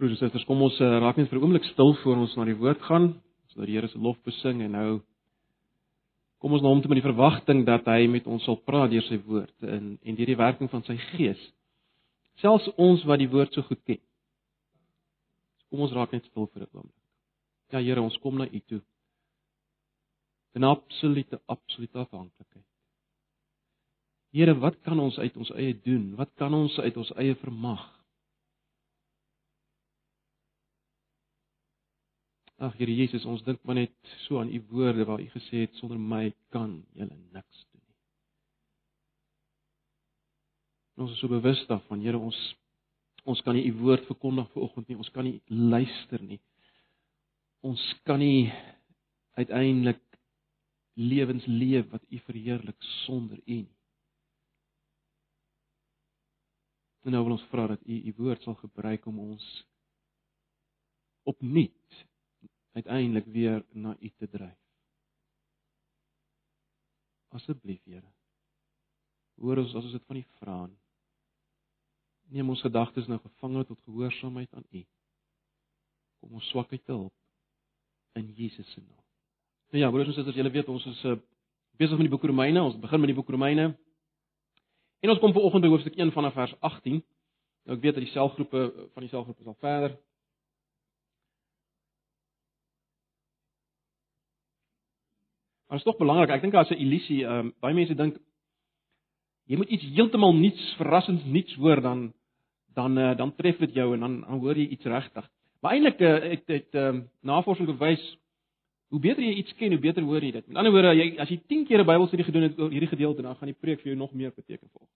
Broers en susters, kom ons uh, raak net vir 'n oomblik stil voor ons na die woord gaan. Ons nou die Here se lof besing en nou kom ons na hom toe met die verwagting dat hy met ons sal praat deur sy woord en en deur die werking van sy gees. Selfs ons wat die woord so goed ken. Kom ons raak net stil vir 'n oomblik. Ja Here, ons kom na U toe. In absolute absolute afhanklikheid. Here, wat kan ons uit ons eie doen? Wat kan ons uit ons eie vermag? Ag Here Jesus, ons dink maar net so aan u woorde waar u gesê het sonder my kan julle niks doen nie. Ons is so bewus daarvan, Here, ons ons kan nie u woord verkondig vanoggend nie. Ons kan nie luister nie. Ons kan nie uiteindelik lewens leef wat u verheerlik sonder u nie. En nou wil ons vra dat u u woord sal gebruik om ons opnuut uiteindelik weer na U te dryf. Asseblief, Here. Hoor ons as ons dit van U vra. Neem ons gedagtes nou gevange tot gehoorsaamheid aan U. Kom ons swakheid te help in Jesus se naam. Nou ja, broers en susters, julle weet ons is uh, besig met die boek Romeine. Ons begin met die boek Romeine. En ons kom vanoggend by hoofstuk 1 vanaf vers 18. Nou ek weet dat die selgroepe van die selgroepe is al verder. Maar dit is tog belangrik. Ek dink daar's 'n illusie. Ehm um, baie mense dink jy moet iets heeltemal nuuts, verrassends nuuts hoor dan dan uh, dan tref dit jou en dan dan hoor jy iets regtig. Maar eintlik uh, het het ehm um, navorsing bewys hoe beter jy iets ken, hoe beter hoor jy dit. Met ander woorde, jy as jy 10 keer 'n Bybelstudie gedoen het oor hierdie gedeelte, dan gaan die preek vir jou nog meer beteken volg.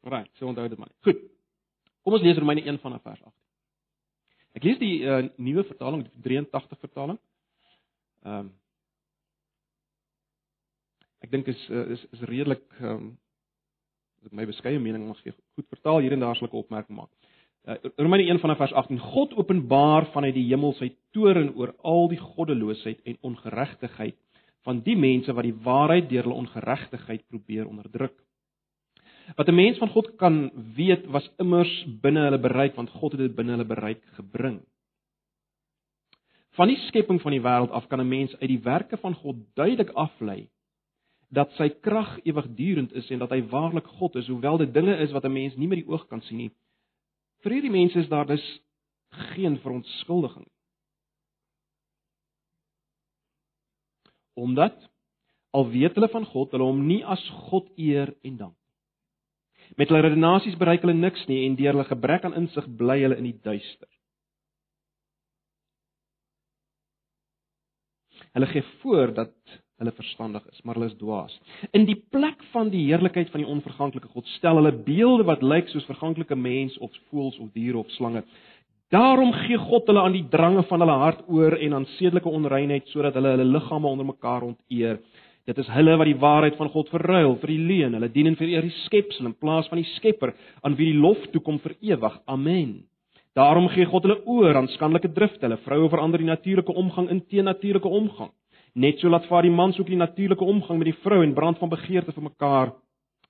Right, so onthou dit maar. Goed. Kom ons lees Romeine 1 vanaf vers 8. Ek lees die uh, nuwe vertaling, die 83 vertaling. Ehm um, ek dink is is is redelik ehm um, as ek my beskeie mening mag gee, goed vertaal hier en daar sulke opmerking maak. Uh, Romeine 1 vanaf vers 18. God openbaar vanuit die hemel sy toorn oor al die goddeloosheid en ongeregtigheid van die mense wat die waarheid deur hulle ongeregtigheid probeer onderdruk. Wat 'n mens van God kan weet was immers binne hulle bereik want God het dit binne hulle bereik gebring. Van die skepping van die wêreld af kan 'n mens uit die werke van God duidelik aflei dat sy krag ewigdurend is en dat hy waarlik God is, hoewel dit dinge is wat 'n mens nie met die oog kan sien nie. Vir hierdie mense is daar dus geen verontskuldiging. Omdat al weet hulle van God, hulle hom nie as God eer en dank. Met hulle redenasies bereik hulle niks nie en deur hulle gebrek aan insig bly hulle in die duister. Hulle gee voor dat hulle verstandig is, maar hulle is dwaas. In die plek van die heerlikheid van die onverganklike God stel hulle beelde wat lyk soos verganklike mens of voëls of diere of slange. Daarom gee God hulle aan die drange van hulle hart oor en aan sedelike onreinheid sodat hulle hulle liggame onder mekaar onteer. Dit is hulle wat die waarheid van God verruil vir die leuen. Hulle dien en vereer die skepsel in plaas van die Skepper aan wie die lof toe kom vir ewig. Amen. Daarom gee God hulle oor aan skandelike drifte. Hulle vroue verander die natuurlike omgang in teennatuurlike omgang. Net so laat vaar die man soek die natuurlike omgang met die vrou en brand van begeerte vir mekaar.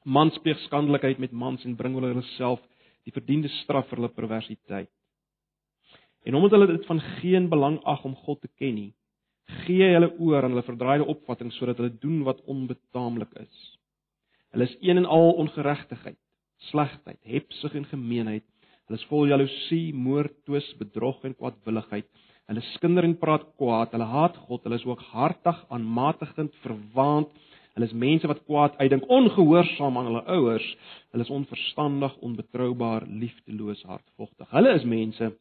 Mans pleeg skandelikheid met mans en bring hulle hulself die verdiende straf vir hulle perversiteit. En omdat hulle dit van geen belang ag om God te ken nie, gee hulle oor aan hulle verdraaide opvatting sodat hulle doen wat onbetaamlik is. Hulle is een en al ongeregtigheid, slegheid, hebsug en gemeenheid Hulle is vol jaloesie, moord, twis, bedrog en kwaadwilligheid. Hulle skinder en praat kwaad. Hulle haat God. Hulle is ook hartig, aanmatigend, verwaand. Hulle is mense wat kwaad uitdink, ongehoorsaam aan hulle ouers. Hulle is onverstandig, onbetroubaar, liefdeloos, hardvogtig. Hulle is mense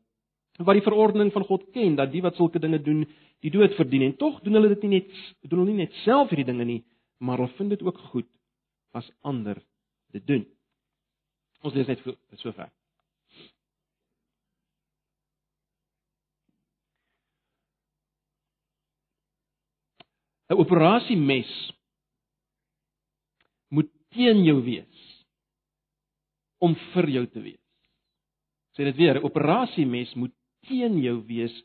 wat die verordening van God ken dat die wat sulke dinge doen, die dood verdien en tog doen hulle dit nie net doen hulle nie net self hierdie dinge nie, maar hulle vind dit ook goed as ander dit doen. Ons lees net so 'n operasiemes moet teen jou wees om vir jou te wees. Sê dit weer, 'n operasiemes moet teen jou wees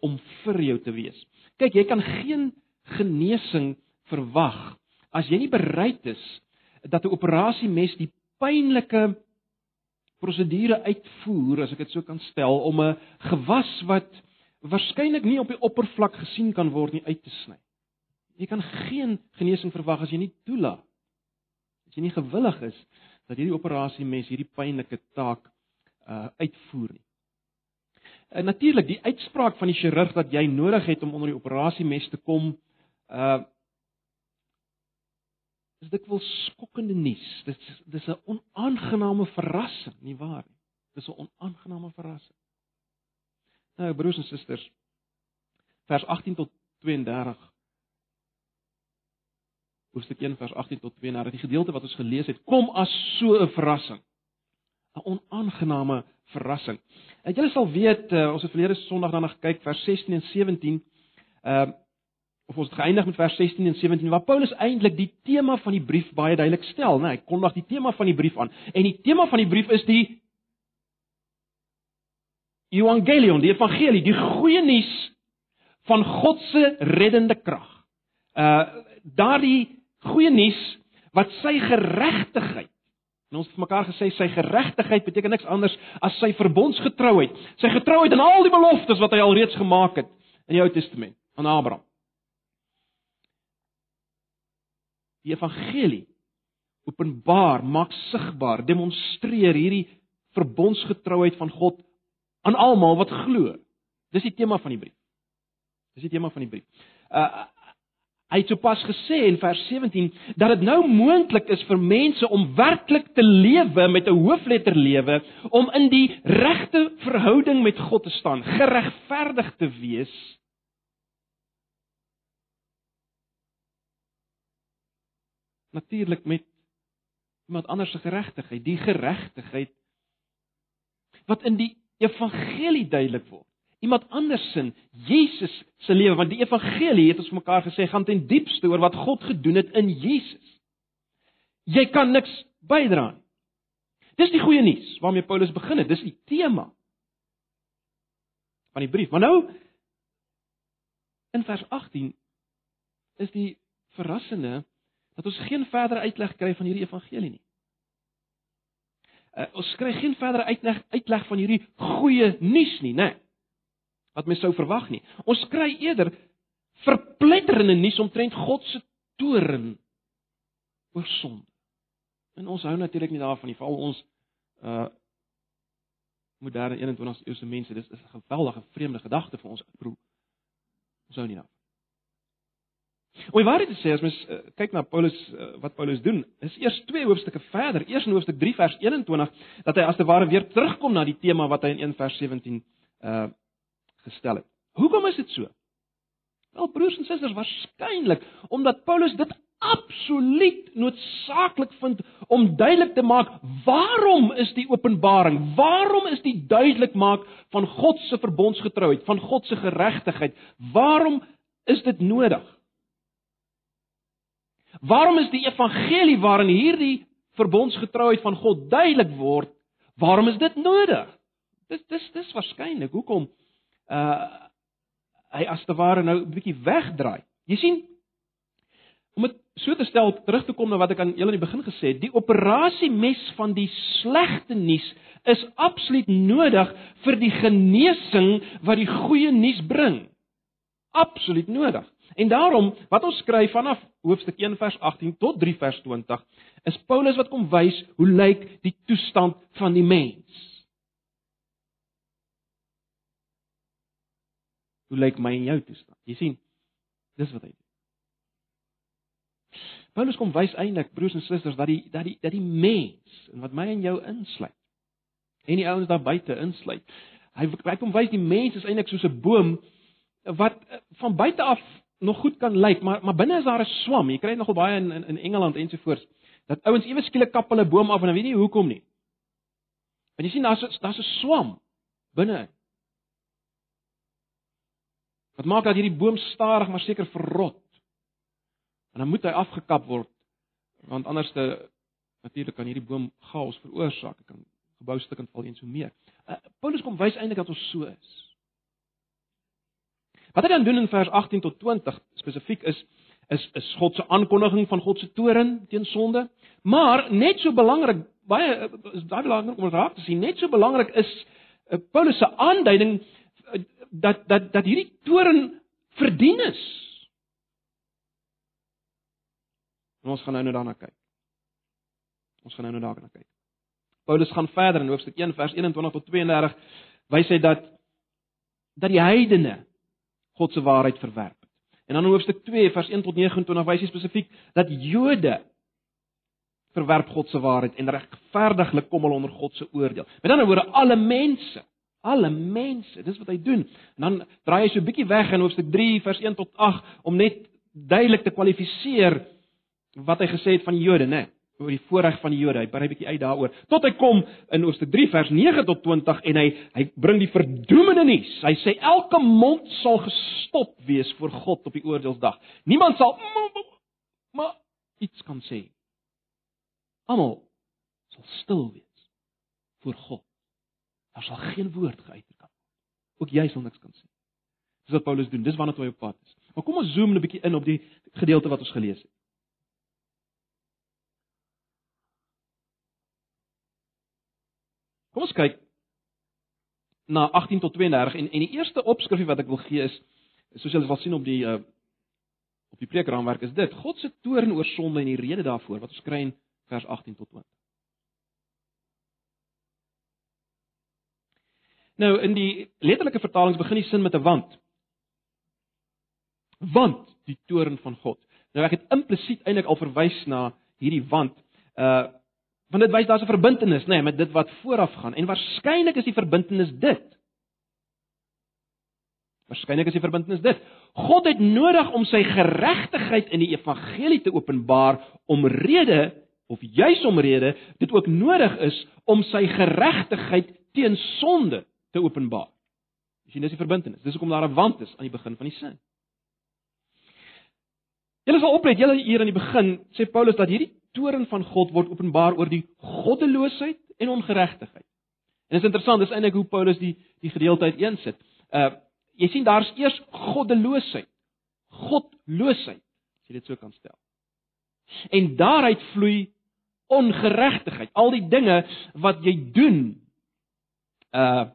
om vir jou te wees. Kyk, jy kan geen genesing verwag as jy nie bereid is dat 'n operasiemes die pynlike prosedure uitvoer, as ek dit so kan stel, om 'n gewas wat waarskynlik nie op die oppervlak gesien kan word nie uit te sny. Jy kan geen genesing verwag as jy nie toelaat. As jy nie gewillig is dat hierdie operasie mes hierdie pynlike taak uh uitvoer nie. Uh, Natuurlik, die uitspraak van die chirurg dat jy nodig het om onder die operasie mes te kom, uh is dit wel skokkende nuus. Dit is dis 'n onaangename verrassing, nie waar nie? Dis 'n onaangename verrassing. Nou broers en susters, vers 18 tot 32 Hoofstuk 1 vers 18 tot 32, die gedeelte wat ons gelees het, kom as so 'n verrassing. 'n Onaangename verrassing. En julle sal weet, uh, ons het verlede Sondag daarna gekyk vers 16 en 17. Ehm uh, of ons het geëindig met vers 16 en 17 waar Paulus eintlik die tema van die brief baie duidelik stel, né? Nee, hy kondig die tema van die brief aan. En die tema van die brief is die Evangelion, die evangelie, die goeie nuus van God se reddende krag. Uh daardie goeie nuus wat sy geregtigheid en ons het mekaar gesê sy geregtigheid beteken niks anders as sy verbondsgetrouheid. Sy getrouheid aan al die beloftes wat hy alreeds gemaak het in die Ou Testament aan Abraham. Die evangelie openbaar, maak sigbaar, demonstreer hierdie verbondsgetrouheid van God aan almal wat glo. Dis die tema van die brief. Dis die tema van die brief. Uh hy het sopas gesê in vers 17 dat dit nou moontlik is vir mense om werklik te lewe met 'n hoofletter lewe, om in die regte verhouding met God te staan, geregverdig te wees natuurlik met iemand anders se geregtigheid, die geregtigheid wat in die evangelie duidelik word. Iemand anders sin Jesus se lewe, want die evangelie het ons mekaar gesê gaan ten diepste oor wat God gedoen het in Jesus. Jy kan niks bydra nie. Dis die goeie nuus waarmee Paulus begin het. Dis die tema van die brief. Maar nou in vers 18 is die verrassende dat ons geen verdere uitleg kry van hierdie evangelie nie. Uh, ons kry geen verdere uitleg uitleg van hierdie goeie nuus nie, né? Wat mens sou verwag nie. Ons kry eerder verpletterende nuus omtrent God se toorn oor sonde. En ons hou natuurlik nie daarvan nie, veral ons uh moderne 21ste eeuse mense, dis is 'n geweldige vreemde gedagte vir ons, bro. Ons hou nie daarvan. Oor waar dit sê as mens uh, kyk na Paulus uh, wat Paulus doen, is eers twee hoofstukke verder, eers in hoofstuk 3 vers 21 dat hy as te ware weer terugkom na die tema wat hy in 1 vers 17 uh gestel het. Hoekom is dit so? Wel broers en susters, waarskynlik omdat Paulus dit absoluut noodsaaklik vind om duidelik te maak waarom is die openbaring? Waarom is die duidelik maak van God se verbondsgetrouheid, van God se geregtigheid? Waarom is dit nodig? Waarom is die evangelie waarin hierdie verbondsgetrouheid van God duidelik word, waarom is dit nodig? Dis dis dis waarskynlik hoekom uh hy as te ware nou 'n bietjie wegdraai. Jy sien om dit so te stel terug te kom na wat ek aan julle in die begin gesê het, die operasie mes van die slegte nuus is absoluut nodig vir die genesing wat die goeie nuus bring. Absoluut nodig. En daarom wat ons skryf vanaf hoofstuk 1 vers 18 tot 3 vers 20 is Paulus wat kom wys hoe lyk die toestand van die mens. Hoe lyk my en jou toestand? Jy sien, dis wat hy doen. Paulus kom wys eintlik broers en susters dat die dat die dat die mens en wat my en jou insluit en die ouens daar buite insluit. Hy hy kom wys die mens is eintlik soos 'n boom wat van buite af nog goed kan lyk, maar maar binne is daar 'n swam. Jy kry dit nogal baie in in, in Engeland ensovoorts. Dat ouens ewe skielik kap hulle boom af en dan weet jy hoekom nie. Want jy sien daar's daar's 'n swam binne. Wat maak dat hierdie boom stadig maar seker verrot. En dan moet hy afgekap word want anders te natuurlik kan hierdie boom chaos veroorsaak. Kan geboustukke val en so meer. Uh, Paulus kom wys eintlik dat ons so is. Wat hy dan doen in vers 18 tot 20 spesifiek is is is God se aankondiging van God se toorn teen sonde, maar net so belangrik baie is baie belangrik om raak te sien. Net so belangrik is uh, Paulus se aanduiding dat dat dat hierdie toren verdien is. En ons gaan nou nou daarna kyk. Ons gaan nou nou daarna kyk. Paulus gaan verder in hoofstuk 1 vers 21 tot 32 wys hy dat dat die heidene God se waarheid verwerp. En dan in hoofstuk 2 vers 1 tot 29 wys hy spesifiek dat Jode verwerp God se waarheid en regverdiglik kom hulle onder God se oordeel. Met ander woorde alle mense, alle mense, dis wat hy doen. En dan draai hy so 'n bietjie weg in hoofstuk 3 vers 1 tot 8 om net duidelik te kwalifiseer wat hy gesê het van die Jode, né? Nee oor die voorreg van die Jode. Hy berei bietjie uit daaroor. Tot hy kom in Hoofstuk 3 vers 9 tot 20 en hy hy bring die verdoemende nuus. Hy sê elke mond sal gestop wees voor God op die oordeelsdag. Niemand sal maar iets kan sê. Almal sal stil wees voor God. Daar sal geen woord geuiter kan. Ook jy sal niks kan sê. Dis wat Paulus doen. Dis waarna hy op pad is. Maar kom ons zoom 'n bietjie in op die gedeelte wat ons gelees het. Kom ons kyk na 18 tot 32 en en die eerste opskrifie wat ek wil gee is soos julle sal sien op die uh, op die preekraamwerk is dit God se toorn oor sonde en die rede daarvoor wat ons kry in vers 18 tot 20. Nou in die letterlike vertalings begin die sin met 'n want. Want die toorn van God. Nou ek het implisiet eintlik al verwys na hierdie want. Uh Want dit wys daar's 'n verbintenis, nê, nee, met dit wat vooraf gaan en waarskynlik is die verbintenis dit. Waarskynlik is die verbintenis dit. God het nodig om sy geregtigheid in die evangelie te openbaar omrede of juis omrede dit ook nodig is om sy geregtigheid teen sonde te openbaar. Jy sien dis die verbintenis. Dis hoekom daar 'n wand is aan die begin van die sin. Julle sal oplet, julle hier aan die begin sê Paulus dat hierdie toorn van God word openbaar oor die goddeloosheid en ongeregtigheid. En dit is interessant, dis eintlik hoe Paulus die die gedeelte uiteensit. Uh jy sien daar's eers goddeloosheid. Godloosheid, as jy dit so kan stel. En daaruit vloei ongeregtigheid. Al die dinge wat jy doen uh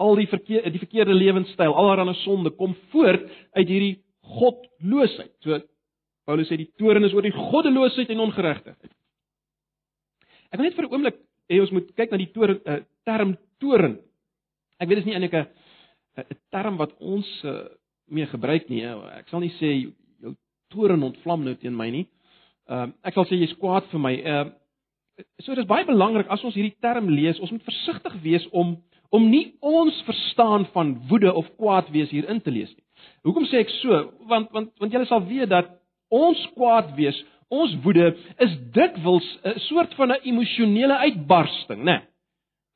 al die verkeerde die verkeerde lewenstyl, allerlei sonde kom voort uit hierdie godloosheid. So Paulus sê die toorn is oor die goddeloosheid en ongeregtigheid. Ek wil net vir 'n oomblik hê ons moet kyk na die toorn uh, term toorn. Ek weet dit is nie eintlik 'n 'n term wat ons uh, mee gebruik nie. Ek sal nie sê jou toorn ontvlam nou teen my nie. Ehm uh, ek sal sê jy's kwaad vir my. Ehm uh, so dis baie belangrik as ons hierdie term lees, ons moet versigtig wees om om nie ons verstaan van woede of kwaad wees hier in te lees nie. Hoekom sê ek so? Want want want julle sal weet dat ons kwaad wees, ons woede is dikwels 'n soort van 'n emosionele uitbarsting, né? Nee.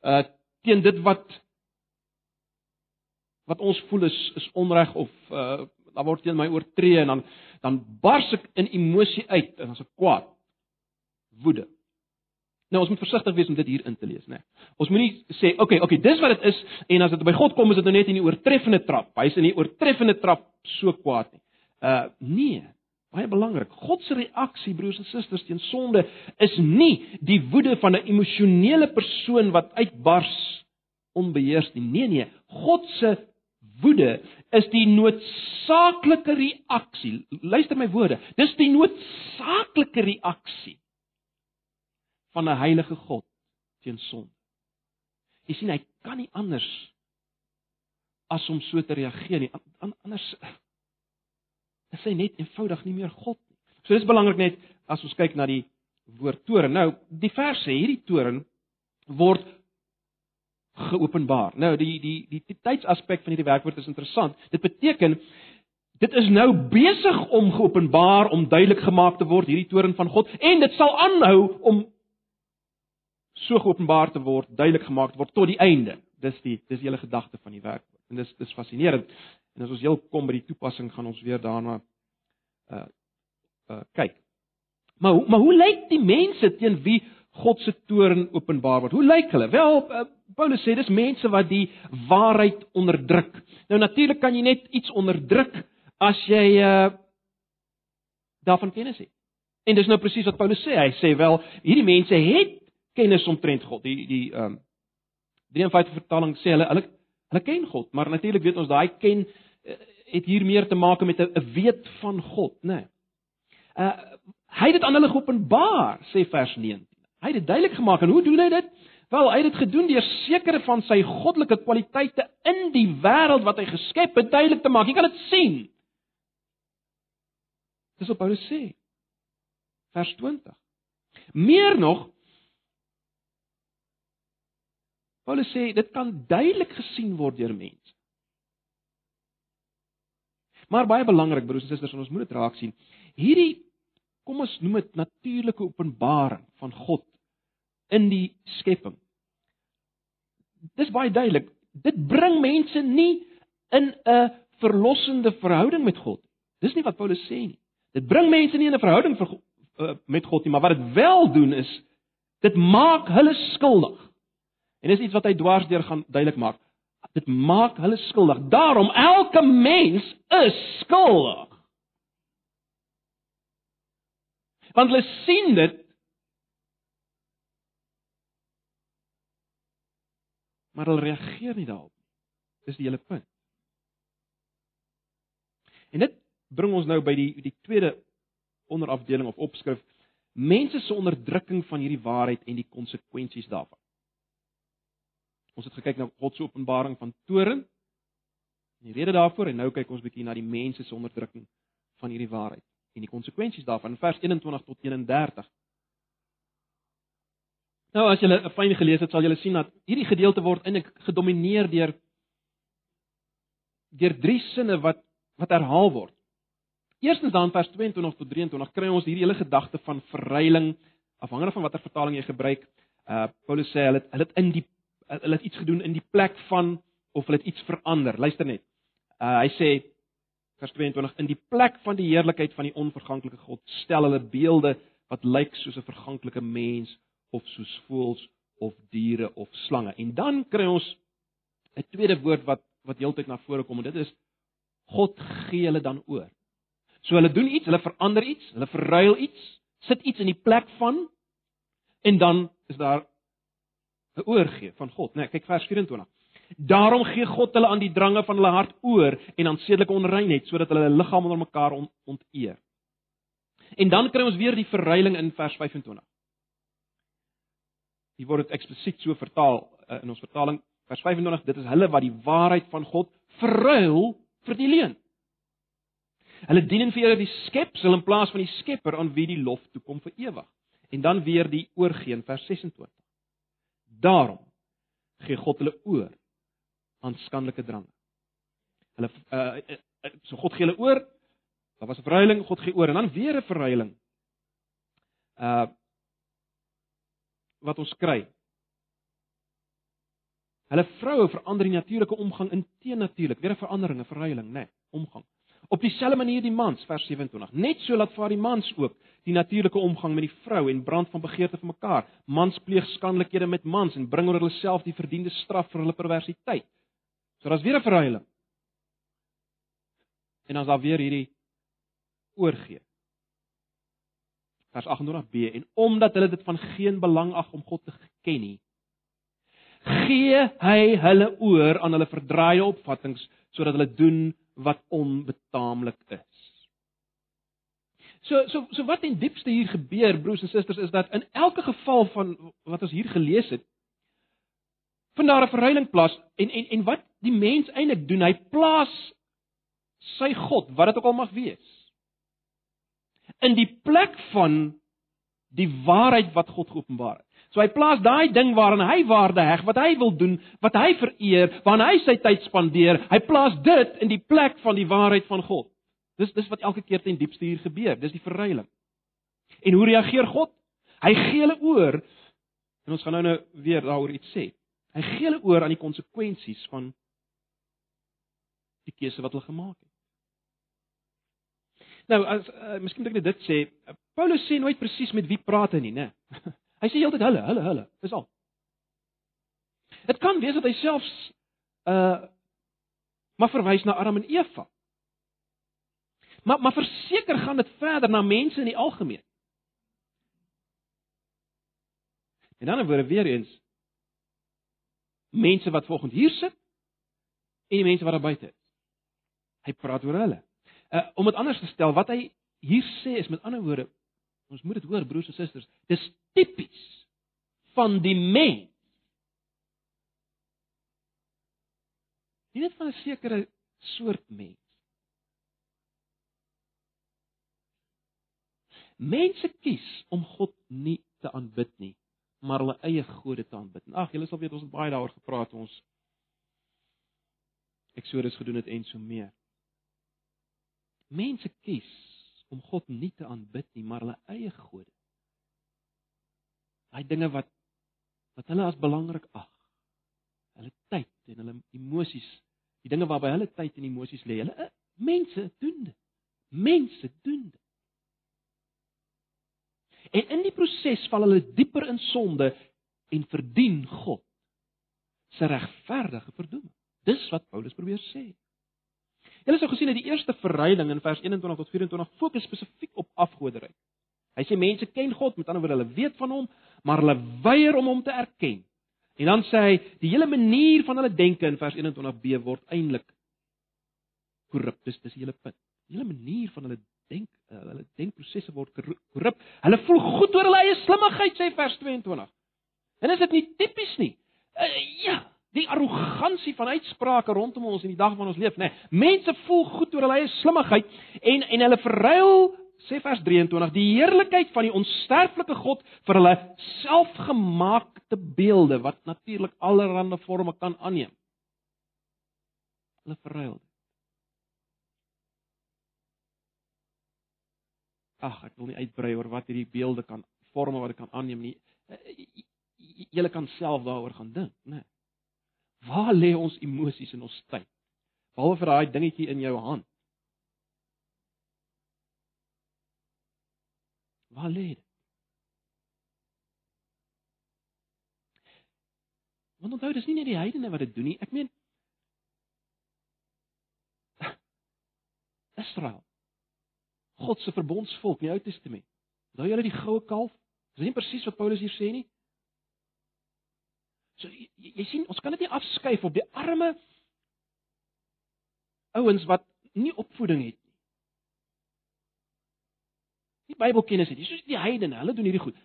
Uh teen dit wat wat ons voel is is onreg of uh daar word teen my oortree en dan dan bars ek in emosie uit en as ek kwaad woede. Nou ons moet versigtig wees om dit hier in te lees, né? Nee. Ons moenie sê, "Oké, okay, oké, okay, dis wat dit is" en as dit by God kom is dit nou net in die oortreffende trap. Hy's in die oortreffende trap so kwaad nie. Uh nee. Baie belangrik. God se reaksie, broers en susters, teen sonde is nie die woede van 'n emosionele persoon wat uitbars onbeheers nie. Nee nee, God se woede is die noodsaaklike reaksie. Luister my woorde. Dis die noodsaaklike reaksie van 'n heilige God teen sonde. Jy sien hy kan nie anders as om so te reageer nie. Anders is hy net eenvoudig nie meer God nie. So dis belangrik net as ons kyk na die woord toren. Nou, die vers sê hierdie toren word geopenbaar. Nou die die die, die tydsaspek van hierdie werkwoord is interessant. Dit beteken dit is nou besig om geopenbaar om duidelik gemaak te word hierdie toren van God en dit sal aanhou om so geopenbaar te word, duidelik gemaak word tot die einde. Dis die dis die hele gedagte van die werkwoord. En dis dis fascinerend. En as ons heel kom by die toepassing gaan ons weer daarna uh uh kyk. Maar maar hoe lyk die mense teen wie God se toorn openbaar word? Hoe lyk hulle? Wel uh, Paulus sê dis mense wat die waarheid onderdruk. Nou natuurlik kan jy net iets onderdruk as jy uh daarvan kennis het. En dis nou presies wat Paulus sê. Hy sê wel hierdie mense het kennis omtrent God. Die die ehm um, 53 vertaling sê hulle hulle hulle ken God, maar natuurlik weet ons daai ken uh, het hier meer te maak met 'n weet van God, né? Nee. Uh hy het dit aan hulle geopenbaar, sê vers 19. Hy het dit duidelik gemaak en hoe doen hy dit? Wel, hy het dit gedoen deur sekere van sy goddelike kwaliteite in die wêreld wat hy geskep het duidelik te maak. Jy kan dit sien. Dis wat Paulus sê. Vers 20. Meer nog Paulus sê dit kan duidelik gesien word deur mense. Maar baie belangrik broers en susters, ons moet dit raak sien. Hierdie kom ons noem dit natuurlike openbaring van God in die skepping. Dis baie duidelik. Dit bring mense nie in 'n verlossende verhouding met God. Dis nie wat Paulus sê nie. Dit bring mense nie in 'n verhouding vir, uh, met God nie, maar wat dit wel doen is dit maak hulle skuldig. En dis iets wat hy dwars deur gaan duidelik maak. Dit maak hulle skuldig. Daarom elke mens is skuldig. Want hulle sien dit maar hulle reageer nie daarop nie. Dis die hele punt. En dit bring ons nou by die die tweede onderafdeling of opskrif mense se onderdrukking van hierdie waarheid en die konsekwensies daarvan. Ons het gekyk na God se openbaring van toren. En die rede daarvoor en nou kyk ons bietjie na die mense se onderdrukking van hierdie waarheid en die konsekwensies daarvan in vers 21 tot 31. Nou as jy 'n fyn gelees het, sal jy sien dat hierdie gedeelte word eintlik gedomeineer deur deur drie sinne wat wat herhaal word. Eerstens dan vers 22 tot 23 kry ons hierdie hele gedagte van verruiling afhangende van watter vertaling jy gebruik. Uh Paulus sê hulle hulle het in die hulle het iets gedoen in die plek van of hulle het iets verander. Luister net. Uh hy sê vers 22 in die plek van die heerlikheid van die onverganklike God stel hulle beelde wat lyk soos 'n verganklike mens of soos voëls of diere of slange. En dan kry ons 'n tweede woord wat wat heeltyd na vore kom en dit is God gee hulle dan oor. So hulle doen iets, hulle verander iets, hulle verruil iets, sit iets in die plek van en dan is daar oorgee van God, né? Nee, kyk vers 24. Daarom gee God hulle aan die drange van hulle hart oor en aan sedelike onreinheid sodat hulle hulle liggaam onder mekaar on, onteer. En dan kry ons weer die verruiling in vers 25. Hier word dit eksplisiet so vertaal uh, in ons vertaling vers 25 dit is hulle wat die waarheid van God verruil vir die leuen. Hulle dien en vereer die skepsel in plaas van die Skepper aan wie die lof toe kom vir ewig. En dan weer die oorgeen vers 26. Daarom gee God hulle oor aan skandelike drange. Hulle uh, uh so God gee hulle oor. Daar was 'n verruiling, God gee oor en dan weer 'n verruiling. Uh wat ons kry. Hulle vroue verander die natuurlike omgang in teennatuurlik, weer 'n verandering, 'n verruiling, né, nee, omgang. Op dieselfde manier die mans, vers 27. Net so laat vaar die mans ook die natuurlike omgang met die vrou en brand van begeerte vir mekaar. Mans pleeg skandelikhede met mans en bring oor hulle self die verdiende straf vir hulle perversiteit. So daar's weer 'n verruiling. En dan is daar weer hierdie oorgee vers 28b en omdat hulle dit van geen belang ag om God te ken nie gee hy hulle oor aan hulle verdraaide opvattinge sodat hulle doen wat onbetaamlik is. So so so wat in diepste hier gebeur broers en susters is dat in elke geval van wat ons hier gelees het vind daar 'n verruiling plaas en en en wat die mens eintlik doen hy plaas sy God wat dit ook al mag wees in die plek van die waarheid wat God geopenbaar het. So hy plaas daai ding waaraan hy waarde heg, wat hy wil doen, wat hy vereer, waaraan hy sy tyd spandeer, hy plaas dit in die plek van die waarheid van God. Dis dis wat elke keer ten diepste hier gebeur. Dis die verruiling. En hoe reageer God? Hy gee hulle oor. En ons gaan nou nou weer daaroor iets sê. Hy gee hulle oor aan die konsekwensies van die keuse wat hulle gemaak het. Nou as uh, miskien moet ek dit sê, Paulus sê nooit presies met wie praat hy nie, né? Hy sê heeltyd hulle, hulle, hulle, dis al. Dit kan wees dat hy selfs uh maar verwys na Adam en Eva. Maar maar verseker gaan dit verder na mense in die algemeen. En dan weer weer eens mense wat volgens hier sit en die mense wat daar buite is. Hy praat oor hulle. Uh om dit anders te stel, wat hy hier sê is met ander woorde, ons moet dit hoor broers en susters, dis tipies van die mens. Nie net van 'n sekere soort mens. Mense kies om God nie te aanbid nie, maar hulle eie gode te aanbid. Ag, julle sal weet ons het baie daaroor gepraat ons Eksodus gedoen het en so meer. Mense kies om God nie te aanbid nie, maar hulle eie gode. Daai dinge wat wat hulle as belangrik ag. Hulle tyd en hulle emosies, die dinge waarby hulle tyd en emosies lê. Hulle mense doen dit. Mense doen dit. En in die proses val hulle dieper in sonde en verdien God se regverdige verdoeming. Dis wat Paulus probeer sê. Julle sou gesien het die eerste verryding in vers 21 tot 24 fokus spesifiek op afgoderry. Hy sê mense ken God, met ander woorde hulle weet van hom, maar hulle weier om hom te erken. En dan sê hy die hele manier van hulle denke in vers 21b word eintlik korrup. Dis dis die hele punt. Die hele manier van hulle denk, uh, hulle denkprosesse word korrup. Hulle voel goed oor hulle eie slimmigheid sê vers 22. En is dit nie tipies nie? Uh, ja, die arrogansie van uitsprake rondom ons in die dag van ons leef, nê. Nee, mense voel goed oor hulle eie slimmigheid en en hulle verruil sê vers 23 die heerlikheid van die onsterflike God vir hulle selfgemaakte beelde wat natuurlik allerlei forme kan aanneem. Hulle verruil. Ag, ek wil nie uitbrei oor wat hierdie beelde kan forme wat dit kan aanneem nie. Julle kan self daaroor gaan dink, né? Nee. Waar lê ons emosies in ons tyd? Behalwe vir daai dingetjie in jou hand. Waar lê dit? Want onthou, dis nie net die heidene wat dit doen nie. Ek meen Israel. God se verbondsvolk in die Ou Testament. Onthou julle die goue kalf? Dis nie presies wat Paulus hier sê nie. So jy, jy sien, ons kan dit nie afskuif op die arme ouens wat nie opvoeding het nie. Nie Bybelkennis het nie. Soos die heidene, hulle doen hierdie goed.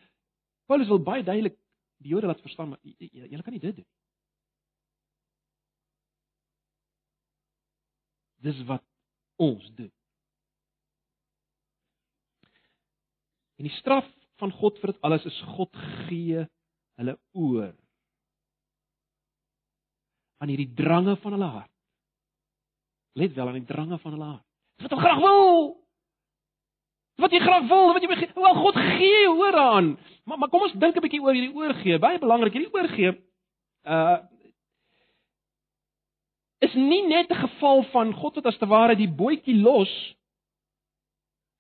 Paulus wil baie duidelik die Jode laat verstaan maar julle kan nie dit doen. Dis wat ons doen. En die straf van God vir dit alles is God gee hulle oor aan hierdie drange van hulle hart. Let wel aan die drange van hulle hart. Wat hulle graag wil. Wat jy graag wil, wat jy wel God gee hoor aan. Maar maar kom ons dink 'n bietjie oor hierdie oorgee. Baie belangrik, hierdie oorgee uh is nie net 'n geval van God wat as te ware die bootjie los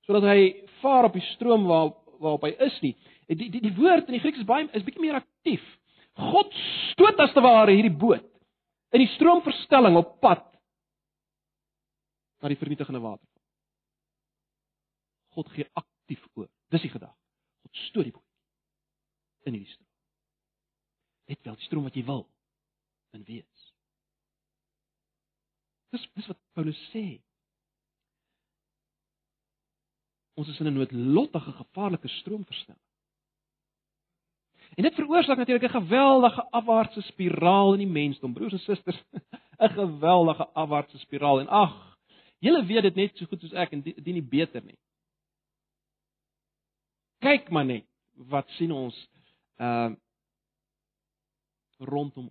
sodat hy vaar op die stroom waar waarop hy is nie. Die die die woord in die Grieks is baie is bietjie meer aktief. God stoot as te ware hierdie boot in die stroomverstelling op pad na die vernietigende water. God gee aktief oor. Dis die gedagte. God stoot die boot in hierdie stroom. Net wel die stroom wat jy wil in wees. Dis dis wat Paulus sê. Ons is in 'n noodlottige gevaarlike stroomverstelling. En dit veroorsaak natuurlik 'n geweldige afwaartse spiraal in die mensdom, broers en susters. 'n Geweldige afwaartse spiraal en ag, julle weet dit net so goed soos ek en dit nie beter nie. Kyk maar net wat sien ons uh rondom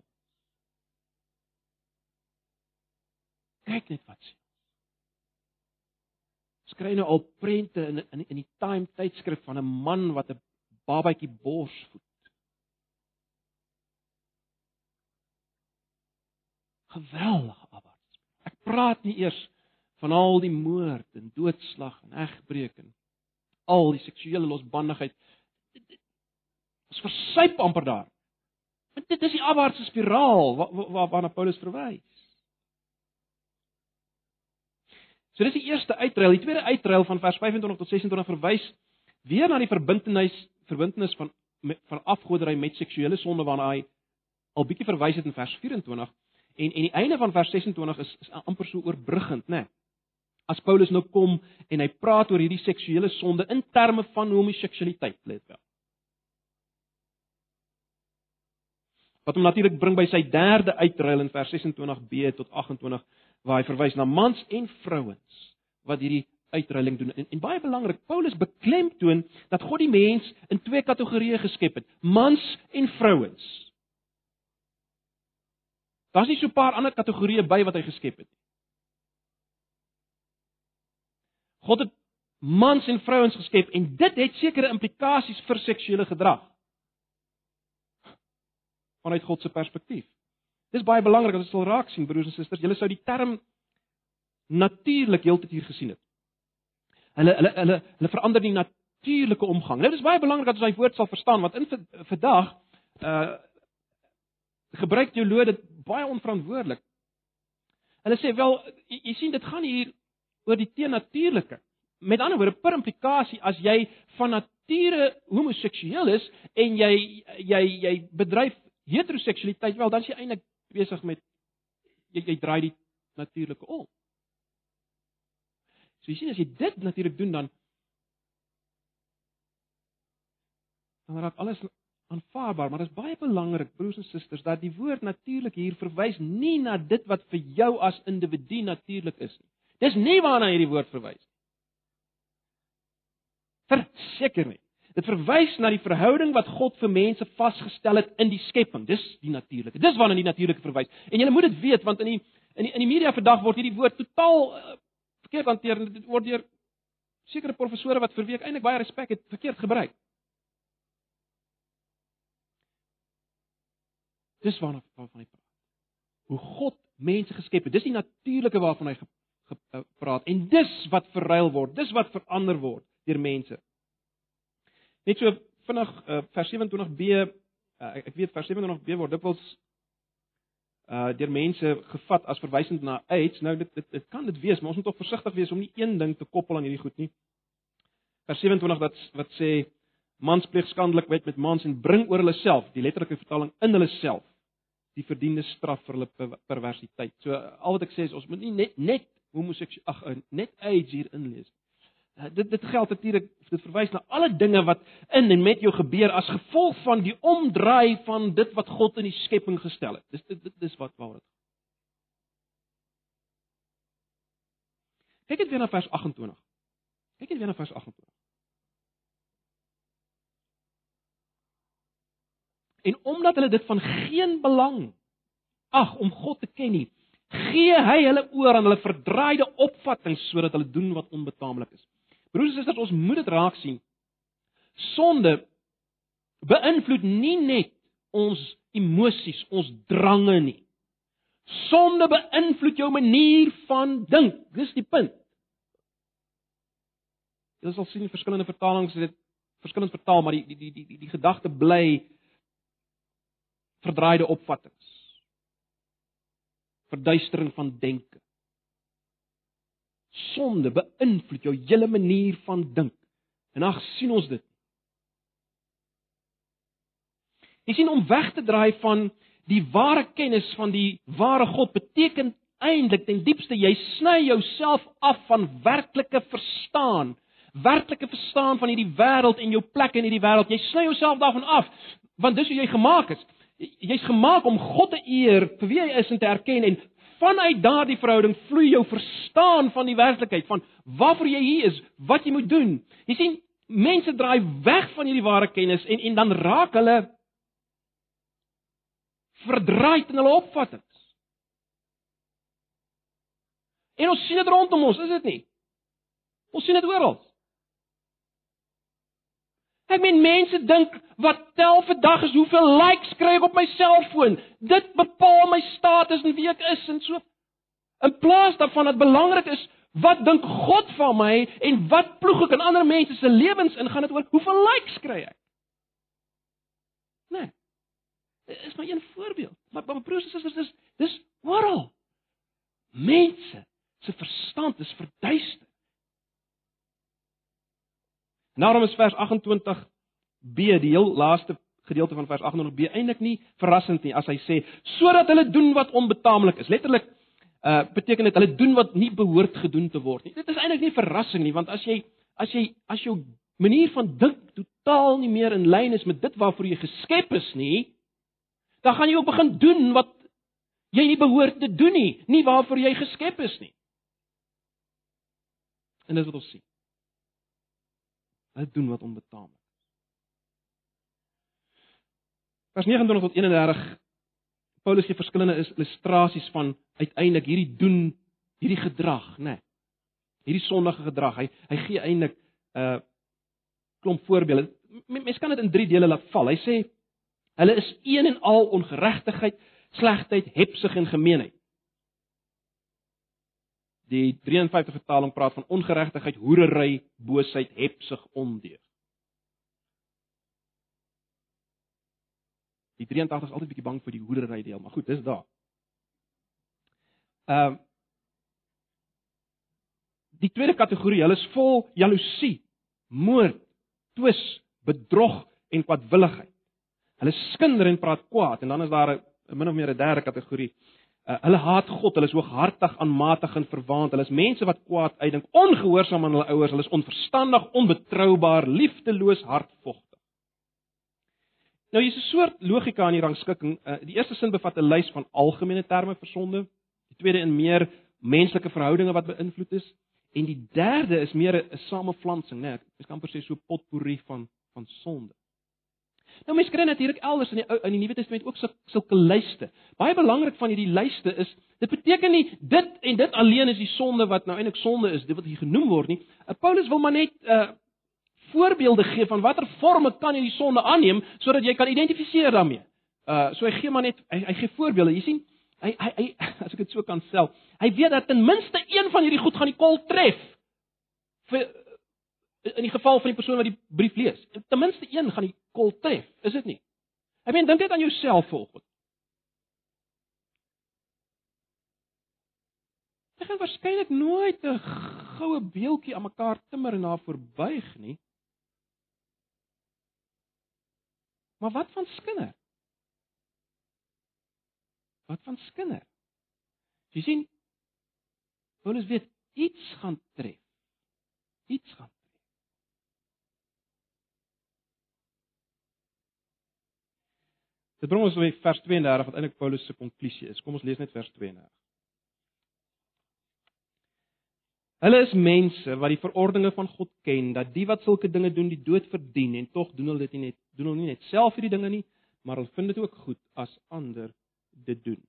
Kyk net wat sien. Skry nou al prente in in in die Time tydskrif van 'n man wat 'n babatjie borsvoed. geweldige afwaarts. Ek praat nie eers van al die moord en doodslag en egbreek en al die seksuele losbandigheid. Ons versuip amper daar. Want dit is die afwaartse spiraal waarna wa, wa, Paulus verwys. So dis die eerste uitruil, die tweede uitruil van vers 25 tot 26 verwys weer na die verbintenis verbintenis van van afgoderry met seksuele sonde waarna hy al bietjie verwys het in vers 24 en en die einde van vers 26 is, is amper so oorbruggend, né? Nee. As Paulus nou kom en hy praat oor hierdie seksuele sonde in terme van homoseksualiteit, let wel. Wat hom natuurlik bring by sy derde uitruil in vers 26b tot 28 waar hy verwys na mans en vrouens wat hierdie uitruiling doen. En, en baie belangrik, Paulus beklemtoon dat God die mens in twee kategorieë geskep het: mans en vrouens. Daar's nie so 'n paar ander kategorieë by wat hy geskep het nie. God het mans en vrouens geskep en dit het sekere implikasies vir seksuele gedrag. Vanuit God se perspektief. Dis baie belangrik as ons sal raak sien broers en susters, julle sou die term natuurlik heeltyd hier gesien het. Hulle hulle hulle hulle verander die natuurlike omgang. Nou dis baie belangrik dat ons daai woord sal verstaan want in vandag uh gebruik teoloë dit baie onverantwoordelik. Hulle sê wel jy, jy sien dit gaan hier oor die teenatuurlike. Met ander woorde per implikasie as jy van nature homoseksueel is en jy jy jy bedryf heteroseksualiteit wel dan is jy eintlik besig met jy, jy draai die natuurlike om. So jy sien as jy dit natuurlik doen dan dan raak alles aanvaarbaar, maar dit is baie belangrik broers en susters dat die woord natuurlik hier verwys nie na dit wat vir jou as individu natuurlik is nie. Dis nie waarna hierdie woord verwys nie. Verseker nie. Dit verwys na die verhouding wat God vir mense vasgestel het in die skepping. Dis die natuurlike. Dis waarna die natuurlike verwys. En jy moet dit weet want in die in die in die media vandag word hierdie woord totaal uh, verkeerd hanteer. Dit word deur sekere professore wat vir wie ek eintlik baie respek het, verkeerd gebruik. Dis waarna waarvan hy praat. Hoe God mense geskep het. Dis die natuurlike waarvan hy gepraat en dis wat verruil word, dis wat verander word deur mense. Net so vinnig uh, vers 27b uh, ek weet vers 27b word dikwels uh deur mense gevat as verwysend na AIDS. Nou dit dit, dit kan dit wees, maar ons moet tog versigtig wees om nie een ding te koppel aan hierdie goed nie. Vers 27 wat wat sê mans pleeg skandelik wet met mans en bring oor hulle self, die letterlike vertaling in hulle self die verdiende straf vir hulle perversiteit. So al wat ek sê is ons moet nie net net homoseksueel ag eh, net AIDS hier inlees. Uh, dit dit geld natuurlik dit verwys na alle dinge wat in en met jou gebeur as gevolg van die omdraai van dit wat God in die skepping gestel het. Dis dit, dit dis wat waar dit. Kyk net weer na vers 28. Kyk net weer na vers 28. En omdat hulle dit van geen belang ag om God te ken nie, gee hy hulle oor aan hulle verdraaide opvattinge sodat hulle doen wat onbetaamlik is. Broers en susters, ons moet dit raak sien. Sonde beïnvloed nie net ons emosies, ons drange nie. Sonde beïnvloed jou manier van dink. Dis die punt. Jy sal sien verskillende vertalings het verskillend vertaal, maar die die die die die, die gedagte bly verdraaide opvattinge verduistering van denke. Sonde beïnvloed jou hele manier van dink. En ag sien ons dit. Jy sien om weg te draai van die ware kennis van die ware God beteken eintlik ten diepste jy sny jouself af van werklike verstaan, werklike verstaan van hierdie wêreld en jou plek in hierdie wêreld. Jy sny jouself daarvan af want dis hoe jy gemaak is jy's gemaak om God te eer vir wie hy is en te erken en vanuit daardie verhouding vloei jou verstaan van die werklikheid van waarvoor jy hier is, wat jy moet doen. Jy sien, mense draai weg van hierdie ware kennis en en dan raak hulle verdraai in hulle opvattinge. En ons sien dit rondom ons, is dit nie? Ons sien dit oral. Ek meen mense dink wat tel vir dag is hoeveel likes kry ek op my selfoon. Dit bepaal my status en wie ek is en so. In plaas daarvan dat belangrik is wat dink God van my en wat ploeg ek in ander mense se lewens in gaan dit oor hoeveel likes kry ek. Nee. Dit is maar een voorbeeld. Maar maar broers en susters dis dis oral. Mense se verstand is verduister. Daarom is vers 28 B, die heel laaste gedeelte van vers 28b eintlik nie verrassend nie as hy sê sodat hulle doen wat onbetaamlik is. Letterlik uh beteken dit hulle doen wat nie behoort gedoen te word nie. Dit is eintlik nie verrassing nie want as jy as jy as jou manier van dink totaal nie meer in lyn is met dit waarvoor jy geskep is nie, dan gaan jy ook begin doen wat jy nie behoort te doen nie, nie waarvoor jy geskep is nie. En dis wat ons sien. Hulle doen wat onbetaamlik is. Vers 29 tot 31 Paulus gee verskillende illustrasies van uiteindelik hierdie doen, hierdie gedrag, né? Nee, hierdie sondige gedrag. Hy hy gee eintlik 'n uh, klomp voorbeelde. Mense kan dit in drie dele laat val. Hy sê hulle is een en al ongeregtigheid, slegheid, hepsig en gemeenheid. Die 53 vertaling praat van ongeregtigheid, hoerery, boosheid, hepsig, ondeug. Die 83 is altyd bietjie bang vir die hoerery deel, maar goed, dis daar. Ehm uh, Die tweede kategorie, hulle is vol jaloesie, moord, twis, bedrog en kwadwilligheid. Hulle skinder en praat kwaad en dan is daar 'n min of meer 'n derde kategorie. Uh, hulle haat God, hulle is hooghartig, aanmatig en verwaand. Hulle is mense wat kwaad uitdink, ongehoorsaam aan hulle ouers, hulle is onverstandig, onbetroubaar, liefdeloos, hardvogtig. Nou hier's 'n soort logika in die rangskikking. Uh, die eerste sin bevat 'n lys van algemene terme vir sonde. Die tweede in meer menslike verhoudinge wat beïnvloed is. En die derde is meer 'n samevlansing, né? Ek kan amper sê so potpourri van van sonde. Nou mense kry natuurlik elders in die in die Nuwe Testament ook sulke lyste. Baie belangrik van hierdie lyste is dit beteken nie dit en dit alleen is die sonde wat nou eintlik sonde is, dit wat hier genoem word nie. Uh, Paulus wil maar net uh voorbeelde gee van watter vorme kan jy die sonde aanneem sodat jy kan identifiseer daarmee. Uh so hy gee maar net hy, hy gee voorbeelde. Jy sien, hy hy, hy as ek dit so kan stel, hy weet dat ten minste een van hierdie goed gaan die kol tref. Vir in die geval van die persoon wat die brief lees. Ten minste een gaan die kol tref, is dit nie? Ek meen dink net aan jouself volgens. Jy gaan waarskynlik nooit 'n goue beeltjie aan mekaar timmer en daar verbuig nie. Maar wat van skinder? Wat van skinder? Jy sien Paulus weet iets gaan tref. Iets gaan Dit bring ons by vers 32 wat eintlik Paulus se konklusie is. Kom ons lees net vers 32. Hulle is mense wat die verordeninge van God ken dat die wat sulke dinge doen die dood verdien en tog doen hulle dit nie net doen hulle nie net self hierdie dinge nie, maar hulle vind dit ook goed as ander dit doen.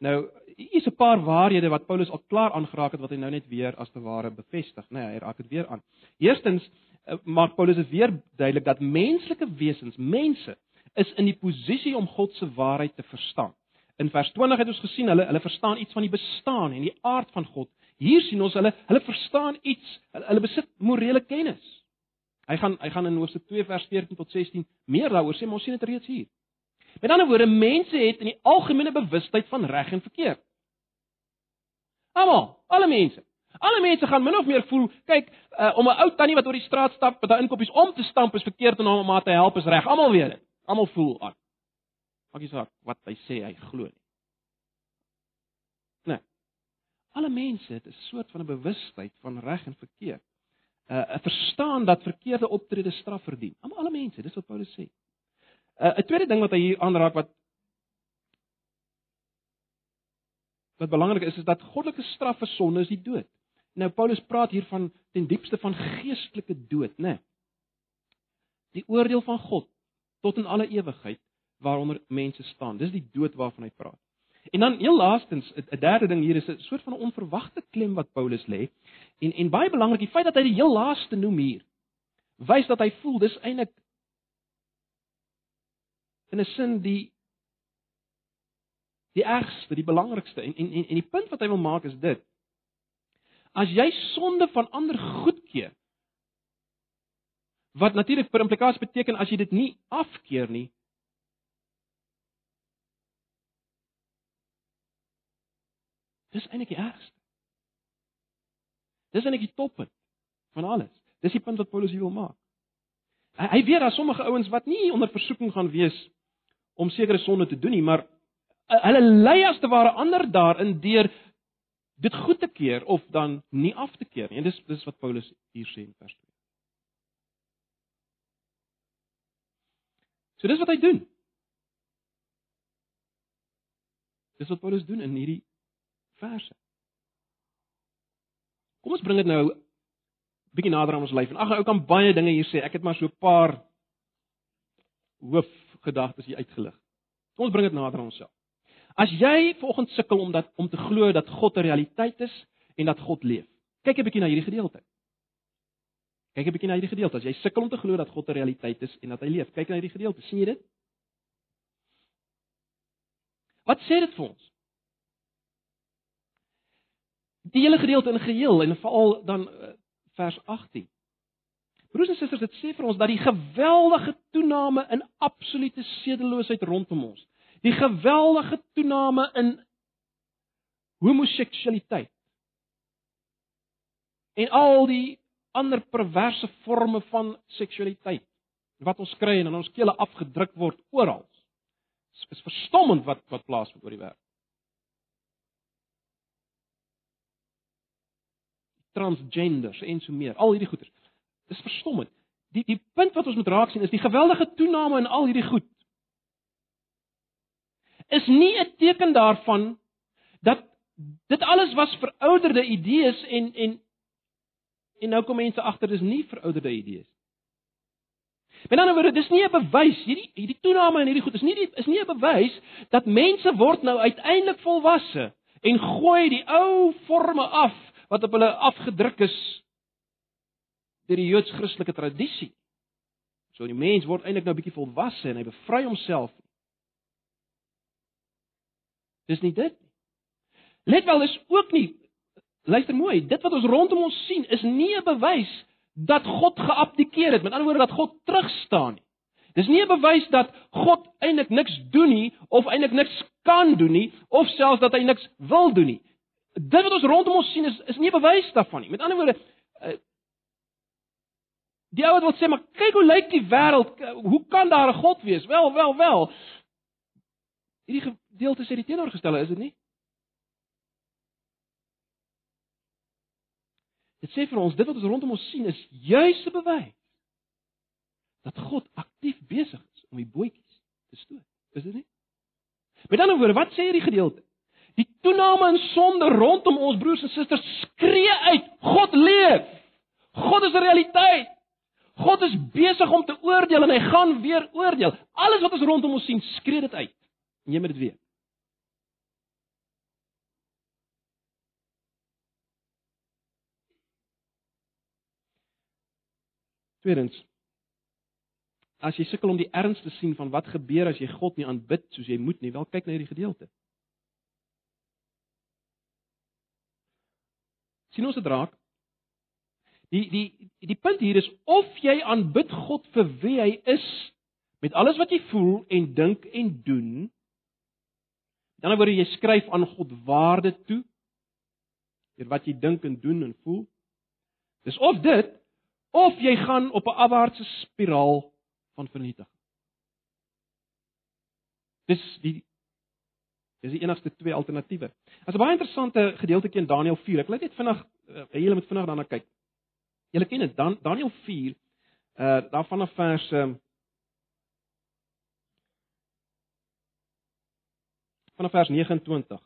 Nou, hier is 'n paar waarhede wat Paulus al klaar aangeraak het wat hy nou net weer as te ware bevestig, né? Nee, hy raak dit weer aan. Eerstens eh, maak Paulus dit weer duidelik dat menslike wesens, mense, is in die posisie om God se waarheid te verstaan. In vers 20 het ons gesien hulle hulle verstaan iets van die bestaan en die aard van God Hier sien ons hulle hulle verstaan iets, hulle, hulle besit morele kennis. Hy gaan hy gaan in Hoofstuk 2 vers 14 tot 16 meer daaroor sê, maar ons sien dit reeds hier. Met ander woorde, mense het in die algemene bewustheid van reg en verkeerd. Almal, alle mense. Alle mense gaan min of meer voel, kyk, uh, om 'n ou tannie wat oor die straat stap met haar inkoppies om te stamp is verkeerd en om haar te help is reg. Almal weet dit. Almal voel aan. Maak nie saak wat hy sê hy glo nie. Alle mense het 'n soort van 'n bewustheid van reg en verkeerd. uh, 'n verstaan dat verkeerde optrede straf verdien. Almal alle mense, dis wat Paulus sê. uh, 'n tweede ding wat hy hier aanraak wat wat belangrik is is dat goddelike straf vir sonde is die dood. Nou Paulus praat hier van ten diepste van geestelike dood, né? Nee. Die oordeel van God tot in alle ewigheid waaronder mense staan. Dis die dood waarvan hy praat. En dan heel laastens, 'n derde ding hier is 'n soort van 'n onverwagte klem wat Paulus lê. En en baie belangrik, die feit dat hy die heel laaste noem hier, wys dat hy voel dis eintlik in 'n sin die die ergste, die belangrikste. En en en die punt wat hy wil maak is dit. As jy sonde van ander goedkeur wat natuurlik per implikasie beteken as jy dit nie afkeer nie, Dis eintlik die ergste. Dis eintlik die toppunt van alles. Dis die punt wat Paulus hier wil maak. hy, hy weet daar sommige ouens wat nie onder versoeking gaan wees om sekere sonde te doen nie, maar uh, hulle lei as te ware ander daarin deur dit goed te keer of dan nie af te keer nie. En dis dis wat Paulus hier sê in vers 2. So dis wat hy doen. Dis wat Paulus doen in hierdie verse. Kom ons bring dit nou bietjie nader aan ons lyf. En ag, ou kan baie dinge hier sê. Ek het maar so 'n paar hoofgedagtes hier uitgelig. Kom ons bring dit nader aan onsself. As jy vanoggend sukkel om dat om te glo dat God 'n realiteit is en dat God leef. Kyk 'n bietjie na hierdie gedeelte. Kyk 'n bietjie na hierdie gedeelte. As jy sukkel om te glo dat God 'n realiteit is en dat hy leef, kyk na hierdie gedeelte. sien jy dit? Wat sê dit vir ons? Die hele gedeelte in geheel en veral dan uh, vers 18. Broers en susters, dit sê vir ons dat die geweldige toename in absolute sedeloosheid rondom ons die geweldige toename in homoseksualiteit en al die ander perverse forme van seksualiteit wat ons kry en in ons kele afgedruk word oral. Dit is verstommend wat wat plaasvind oor die wêreld. Transgenders en so meer, al hierdie goeters. Dit is verstommend. Die die punt wat ons moet raak sien is die geweldige toename in al hierdie goed is nie 'n teken daarvan dat dit alles was verouderde idees en en en nou kom mense agter dis nie verouderde idees. Met ander woorde, dis nie 'n bewys hierdie hierdie toename in hierdie goed is nie die, is nie 'n bewys dat mense word nou uiteindelik volwasse en gooi die ou forme af wat op hulle afgedruk is deur die Joods-Christelike tradisie. So die mens word eintlik nou 'n bietjie volwasse en hy bevry homself Dis nie dit nie. Let wel, is ook nie luister mooi, dit wat ons rondom ons sien is nie 'n bewys dat God geabdikeer het, met ander woorde dat God terugstaan nie. Dis nie 'n bewys dat God eintlik niks doen nie of eintlik niks kan doen nie of selfs dat hy niks wil doen nie. Dit wat ons rondom ons sien is is nie 'n bewys daarvan nie. Met ander woorde uh, Die ou wat wil sê maar kyk hoe lyk die wêreld? Hoe kan daar 'n God wees? Wel, wel, wel. Hierdie gedeelte sê die teenoorgestelde, is dit nie? Dit sê vir ons dit wat ons rondom ons sien is juis 'n bewys dat God aktief besig is om die bootjies te stoot. Is dit nie? Met ander woorde, wat sê hierdie gedeelte? Die toename in sonde rondom ons broers en susters skree uit: God leef. God is 'n realiteit. God is besig om te oordeel en hy gaan weer oordeel. Alles wat ons rondom ons sien, skree dit uit. En jy moet dit weet. Tweedens As jy sukkel om die erns te sien van wat gebeur as jy God nie aanbid soos jy moet nie, wel kyk na hierdie gedeelte. sien ons dit raak? Die die die punt hier is of jy aanbid God vir wie hy is met alles wat jy voel en dink en doen. Met ander woorde jy skryf aan God waarde toe deur wat jy dink en doen en voel. Dis of dit of jy gaan op 'n afwaartse spiraal van vernietiging. Dis die dis die enigste twee alternatiewe. As 'n baie interessante gedeeltjie in Daniël 4. Ek wil net vinnig julle moet vinnig daarna kyk. Julle ken dit, Dan Daniël 4 uh daar vanaf vers uh, vanaf vers 29.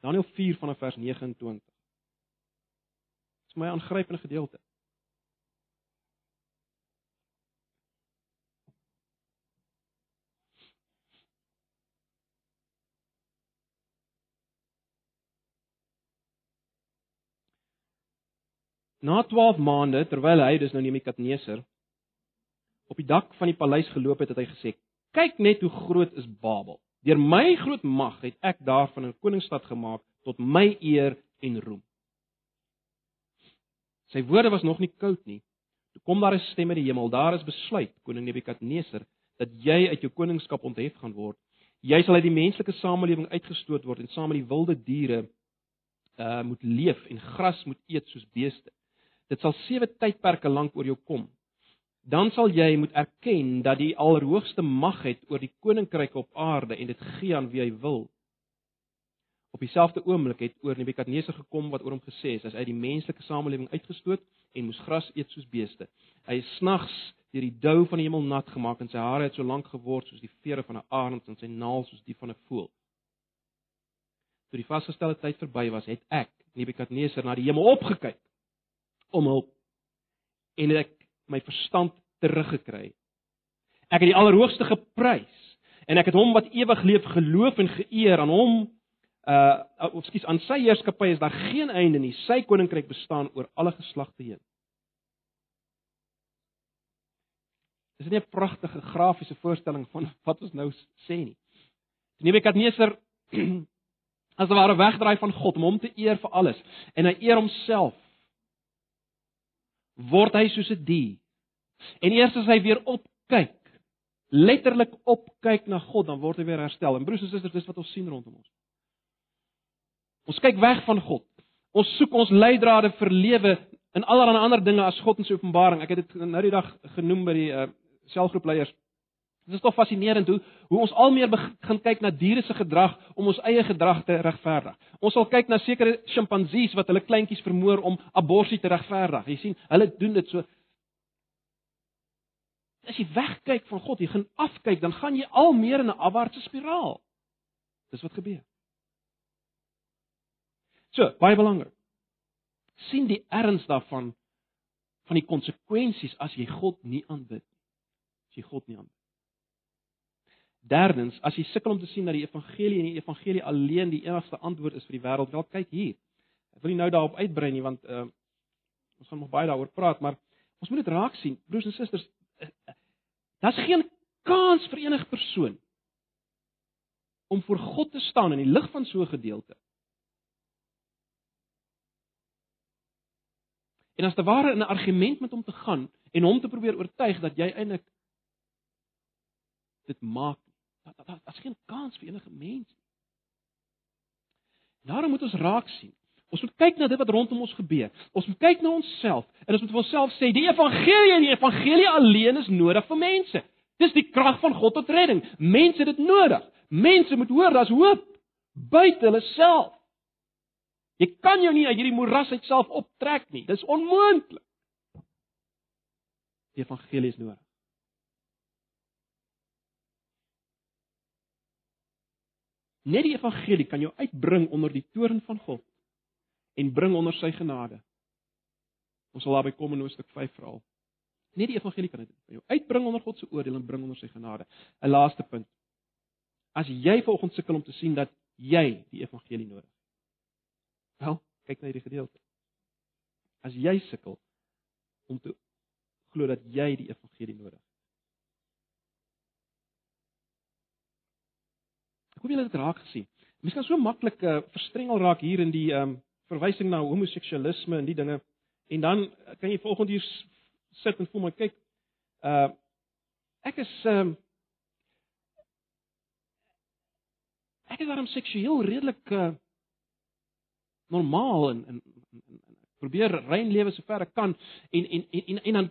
Daniël 4 vanaf vers 29. Dis my aangrypende gedeelte. Na 12 maande terwyl hy dis nou Nebukadneser op die dak van die paleis geloop het, het hy gesê: "Kyk net hoe groot is Babel. Deur my groot mag het ek daarvan 'n koningsstad gemaak tot my eer en roem." Sy woorde was nog nie koud nie. Toe kom daar 'n stem uit die hemel: "Daar is besluit, koning Nebukadneser, dat jy uit jou koningskap onthef gaan word. Jy sal uit die menslike samelewing uitgestoot word en saam met die wilde diere uh moet leef en gras moet eet soos beeste. Dit sal sewe tydperke lank oor jou kom. Dan sal jy moet erken dat die Allerhoogste mag het oor die koninkryke op aarde en dit gee aan wie hy wil. Op dieselfde oomblik het oor Nebukadneser gekom wat oor hom gesê is, hy die menslike samelewing uitgestoot en moes gras eet soos beeste. Hy is snags deur die dou van die hemel nat gemaak en sy hare het so lank geword soos die vere van 'n arend en sy naels soos die van 'n voël. Toe die vasgestelde tyd verby was, het ek, Nebukadneser, na die hemel opgekyk om hulp en ek my verstand teruggekry. Ek het die Allerhoogste geprys en ek het hom wat ewig leef geloof en geëer aan hom uh of skus aan sy heerskappy is daar geen einde nie. Sy koninkryk bestaan oor alle geslagte heen. Dis nie 'n pragtige grafiese voorstelling van wat ons nou sê nie. Nebukadneser as ware wegdraai van God om hom te eer vir alles en hy eer homself. Word hy soos 'n dier. En eers as hy weer opkyk, letterlik opkyk na God, dan word hy weer herstel. En broers en susters, dis wat ons sien rondom ons. Ons kyk weg van God. Ons soek ons leidrade vir lewe in allerlei ander dinge as God in sy openbaring. Ek het dit nou die dag genoem by die uh, selfgroepleiers. Dit is tog fascinerend hoe hoe ons al meer begin kyk na diere se gedrag om ons eie gedrag te regverdig. Ons sal kyk na sekere sjimpansees wat hulle kleintjies vermoor om abortus te regverdig. Jy sien, hulle doen dit so. As jy wegkyk van God, jy gaan afkyk, dan gaan jy al meer in 'n afwaartse spiraal. Dis wat gebeur. So, baie belangrik. sien die erns daarvan van die konsekwensies as jy God nie aanbid nie. As jy God nie aanbid. Derdens, as jy sukkel om te sien dat die evangelie en die evangelie alleen die enigste antwoord is vir die wêreld, wel kyk hier. Ek wil nie nou daarop uitbrei nie want uh ons gaan nog baie daaroor praat, maar ons moet dit raak sien. Broers en susters, uh, uh, daar's geen kans vir enige persoon om voor God te staan in die lig van so 'n gedeelte en as te ware in 'n argument met hom te gaan en hom te probeer oortuig dat jy eintlik dit maak. Dat dat daar's geen kans vir enige mens nie. Daarom moet ons raak sien. Ons moet kyk na dit wat rondom ons gebeur. Ons moet kyk na onsself en ons moet vir onsself sê die evangelie en die evangelie alleen is nodig vir mense. Dis die krag van God tot redding. Mense het dit nodig. Mense moet hoor daar's hoop buite hulle self. Jy kan jou nie uit hierdie moeras uitself optrek nie. Dis onmoontlik. Die evangelie is nodig. Net die evangelie kan jou uitbring onder die toorn van God en bring onder sy genade. Ons sal daarby kom in Hoofstuk 5 verhaal. Net die evangelie kan dit jou uitbring onder God se oordeel en bring onder sy genade. 'n Laaste punt. As jy vanoggend sukkel om te sien dat jy die evangelie nodig het, Wel, kyk na hierdie gedeelte. As jy sukkel om te glo dat jy die evangelie nodig het. Ek hoop julle het dit raak gesien. Mens kan so maklik uh, verstrengel raak hier in die ehm um, verwysing na homoseksualisme en die dinge en dan kan jy volgende hier sit en voel maar kyk uh ek is ehm um, ek is daarom seksueel redelik uh normaal en en, en, en probeer rein lewe sover ek kan en en en en, en dan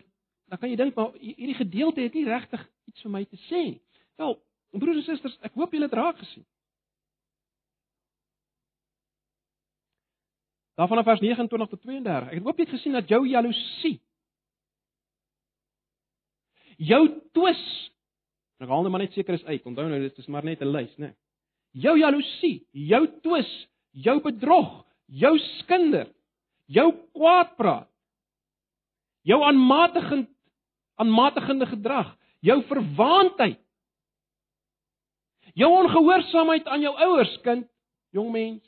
dan kan jy dink maar hierdie gedeelte het nie regtig iets vir my te sê nie. Wel, broers en susters, ek hoop julle het raak gesien. Daarvan af vers 29 tot 32. Ek hoop jy het gesien dat jou jaloesie jou twis ek haal net maar net seker is uit. Onthou nou dit is maar net 'n lys, né? Jou jaloesie, jou twis, jou bedrog, jou skinder, jou kwaadpraat, jou aanmatigend aanmatigende gedrag, jou verwaandheid, jou ongehoorsaamheid aan jou ouers kind, jong mens.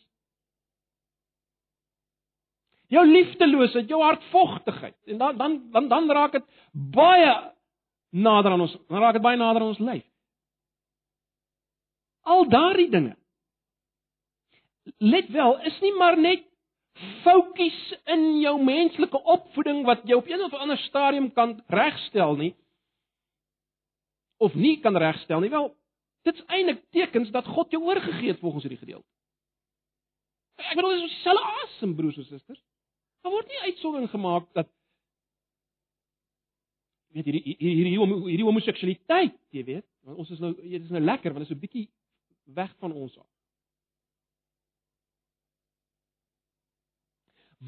Jou liefdeloosheid, jou hartvogtigheid en dan dan dan dan raak dit baie nader aan ons, dan raak dit baie nader aan ons lyf. Al daardie dinge let wel, is nie maar net foutjies in jou menslike opvoeding wat jy op een of ander stadium kan regstel nie of nie kan regstel nie. Wel, dit's eintlik tekens dat God jou oorgegee het volgens hierdie gedeelte. Ek bedoel dis dieselfde asem broers en susters. Daar word nie uitsondering gemaak dat weet hierdie hierdie hierdie, hierdie homoseksualiteit, jy weet, want ons is nou dit is nou lekker want dit is 'n bietjie weg van ons af.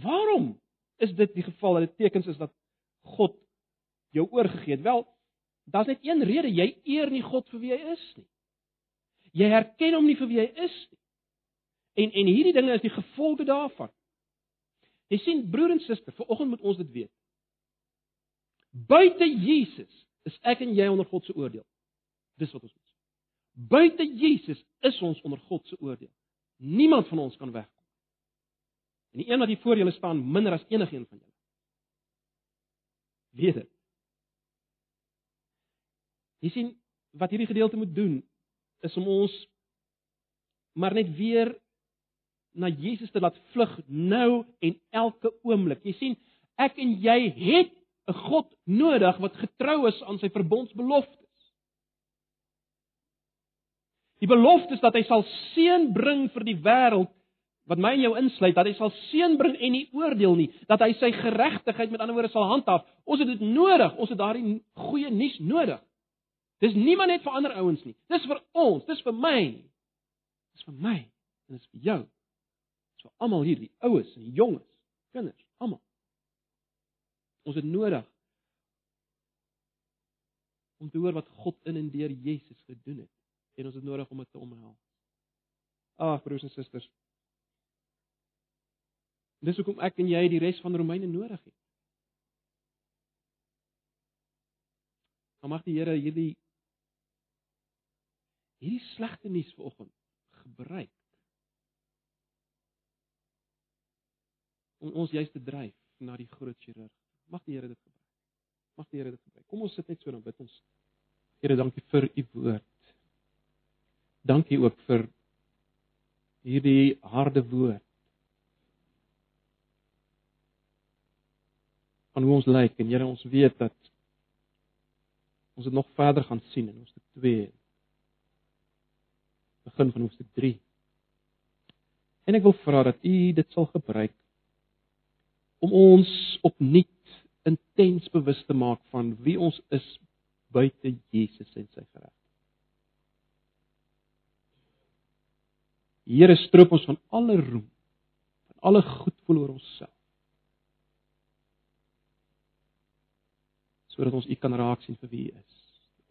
Waarom is dit die geval dat dit tekens is dat God jou oorgegee het? Wel, daar's net een rede, jy eer nie God vir wie hy is nie. Jy herken hom nie vir wie hy is nie. En en hierdie dinge is die gevolge daarvan. Jy sien broer en suster, vanoggend moet ons dit weet. Buite Jesus is ek en jy onder God se oordeel. Dis wat ons moet sê. Buite Jesus is ons onder God se oordeel. Niemand van ons kan wegkom. En die een wat hier voor julle staan minder as enigiemand van julle. Weet dit. Jy sien wat hierdie gedeelte moet doen is om ons maar net weer na Jesus te laat vlug nou en elke oomblik. Jy sien, ek en jy het 'n God nodig wat getrou is aan sy verbondsbeloftes. Die belofte is dat hy sal seën bring vir die wêreld wat my en jou insluit, dat hy sal seën bring en nie oordeel nie, dat hy sy geregtigheid met ander woorde sal handhaaf. Ons het dit nodig, ons het daardie goeie nuus nodig. Dis niemand net vir ander ouens nie. Dis vir ons, dis vir my. Dis vir my en dis vir jou. So almal hier, die oues en die jonges, kinders, almal. Ons het nodig om te hoor wat God in en deur Jesus gedoen het en ons het nodig om dit te omhels. Ag broers en susters. Dis hoekom ek en jy die res van Romeine nodig het. Mag die Here hierdie hierdie slegte nuus vanoggend gebruik om ons juist te dryf na die groot chirurg. Mag die Here dit gebruik. Mag die Here dit gebruik. Kom ons sit net so en bid ons. Here, dankie vir u woord. Dankie ook vir hierdie harde woord. Van hoe ons lyk en Here, ons weet dat ons dit nog verder gaan sien in hoofstuk 2. Begin van hoofstuk 3. En ek wil vra dat u dit sal gebruik om ons opnuut intens bewus te maak van wie ons is buite Jesus en sy geregtigheid. Here stroop ons van alle roem, van alle goed voel oor onsself. Sodat ons U kan raak sien vir wie U is.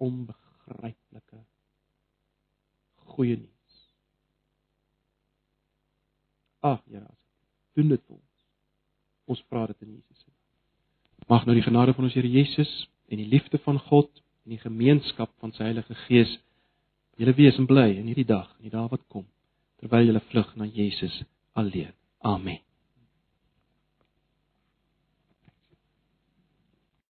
Onbegryplike goeie nuus. Ag, Here, doen dit vir ons. Ons vra dit in Jesus se naam. Mag nou die genade van ons Here Jesus en die liefde van God en die gemeenskap van sy Heilige Gees julle wees en bly in hierdie dag en die dae wat kom terwyl julle vlug na Jesus alleen. Amen.